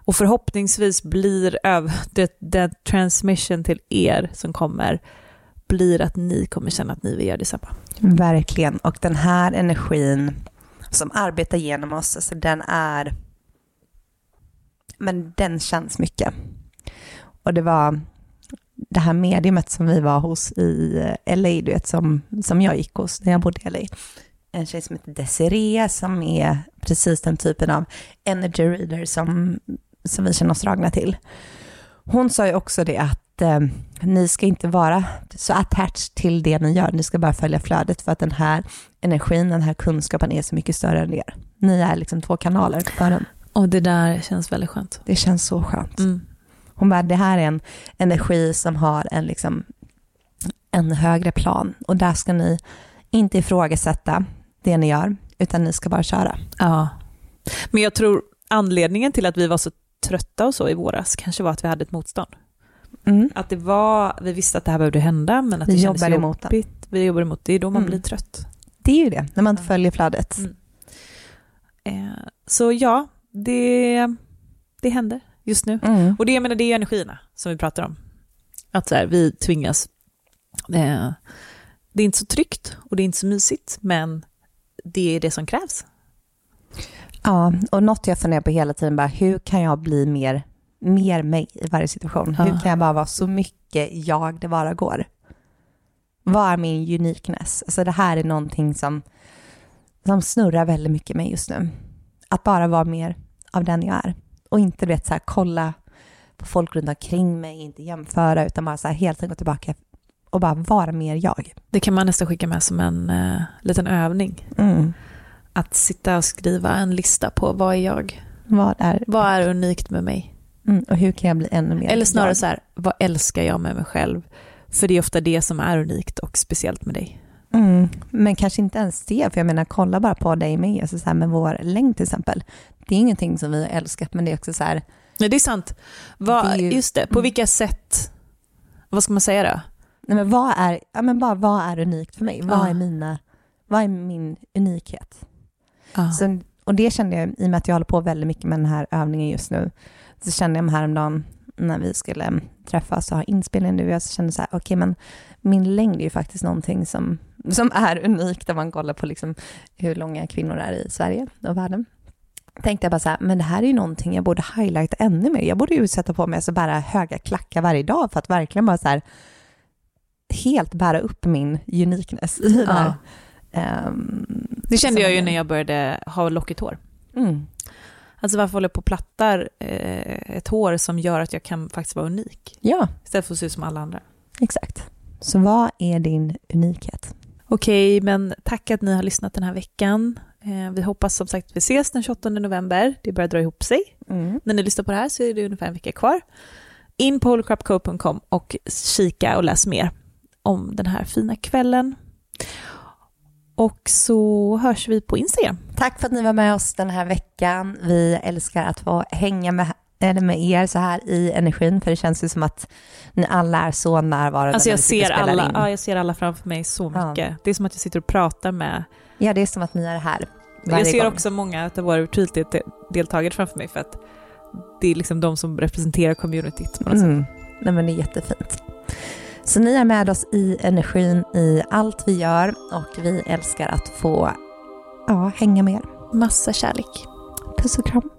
B: Och förhoppningsvis blir öv- det, det transmission till er som kommer blir att ni kommer känna att ni vill göra detsamma.
A: Verkligen. Och den här energin som arbetar genom oss, alltså den är... Men den känns mycket. Och det var det här mediumet som vi var hos i eh, LA, du vet, som, som jag gick hos när jag bodde i LA. En tjej som heter Desiree som är precis den typen av energy reader som, som vi känner oss dragna till. Hon sa ju också det att eh, ni ska inte vara så attached till det ni gör, ni ska bara följa flödet för att den här energin, den här kunskapen är så mycket större än er. Ni är liksom två kanaler för den.
B: Och det där känns väldigt skönt.
A: Det känns så skönt.
B: Mm.
A: Hon bara, det här är en energi som har en, liksom, en högre plan och där ska ni inte ifrågasätta det ni gör, utan ni ska bara köra.
B: Ja. Men jag tror anledningen till att vi var så trötta och så i våras kanske var att vi hade ett motstånd.
A: Mm.
B: Att det var, vi visste att det här behövde hända, men att det
A: Vi
B: kändes
A: emot
B: jobbigt. Vi jobbar emot det. är då man
A: Mm.
B: blir trött.
A: Det är ju det, när man inte följer flödet.
B: Mm. Eh, så ja, det, det händer just nu.
A: Mm.
B: Och det, jag menar, det är energierna som vi pratar om. Att så här, vi tvingas... Eh, det är inte så tryggt och det är inte så mysigt, men det är det som krävs.
A: Ja, och något jag funderar på hela tiden bara, hur kan jag bli mer, mer mig i varje situation?
B: Ja.
A: Hur kan jag bara vara så mycket jag det bara går? Vad är min uniqueness? Alltså det här är någonting som, som snurrar väldigt mycket i mig just nu. Att bara vara mer av den jag är. Och inte vet, så här, kolla på folk runt omkring mig, inte jämföra, utan bara så här, helt enkelt gå tillbaka och bara vara mer jag.
B: Det kan man nästan skicka med som en eh, liten övning.
A: Mm.
B: Att sitta och skriva en lista på vad är jag?
A: Vad är,
B: Vad är unikt med mig?
A: mm, och hur kan jag bli ännu mer
B: Eller snarare
A: jag?
B: så här, vad älskar jag med mig själv? För det är ofta det som är unikt och speciellt med dig.
A: Mm, men kanske inte ens det, för jag menar kolla bara på dig med, alltså så här med vår längd till exempel. Det är ingenting som vi har älskat, men det är också så här,
B: Nej, det är sant. Vad,
A: Det är ju-
B: Just det, på
A: Mm.
B: vilka sätt, vad ska man säga då?
A: nej men vad är, ja men bara vad är unikt för mig? Vad
B: Ja.
A: är mina, vad är min unikhet?
B: Ja.
A: Så, och det kände jag, i och med att jag håller på väldigt mycket med den här övningen just nu, så kände jag mig häromdagen när vi skulle träffas och ha inspelning nu, jag kände så här, okej men min längd är ju faktiskt någonting som, som är unikt om man kollar på liksom hur långa kvinnor är i Sverige och världen. Tänkte jag bara så här, men det här är ju någonting jag borde highlighta ännu mer. Jag borde ju sätta på mig alltså bara höga klackar varje dag för att verkligen bara så här helt bära upp min uniqueness i det här. Ehm,
B: Det kände jag ju när jag började ha lockigt hår.
A: Mm.
B: Alltså varför håller jag på och plattar eh, ett hår som gör att jag kan faktiskt vara unik?
A: Ja,
B: Istället för att se ut som alla andra.
A: exakt. Så vad är din unikhet?
B: Okej, men tack att ni har lyssnat den här veckan. Eh, vi hoppas som sagt att vi ses den 28 november. Det börjar dra ihop sig.
A: Mm.
B: När ni lyssnar på det här så är det ungefär en vecka kvar. In på holycrapco.com och kika och läs mer om den här fina kvällen. Och så hörs vi på Instagram.
A: Tack för att ni var med oss den här veckan. Vi älskar att få hänga med, eller med er så här i energin, för det känns ju som att ni alla är så närvarande
B: Alltså jag ser, alla,
A: in.
B: ja, jag ser alla framför mig så
A: Ja.
B: mycket. Det är som att jag sitter och pratar med...
A: Ja, det är som att ni är här
B: Jag
A: varje
B: ser
A: gång.
B: också många av våra retreat-deltagare framför mig för att det är liksom de som representerar communityt på något sätt.
A: Mm. Nej, men det är jättefint. Så ni är med oss i energin i allt vi gör och vi älskar att få ja, hänga med er.
B: Massa kärlek.
A: Puss och kram.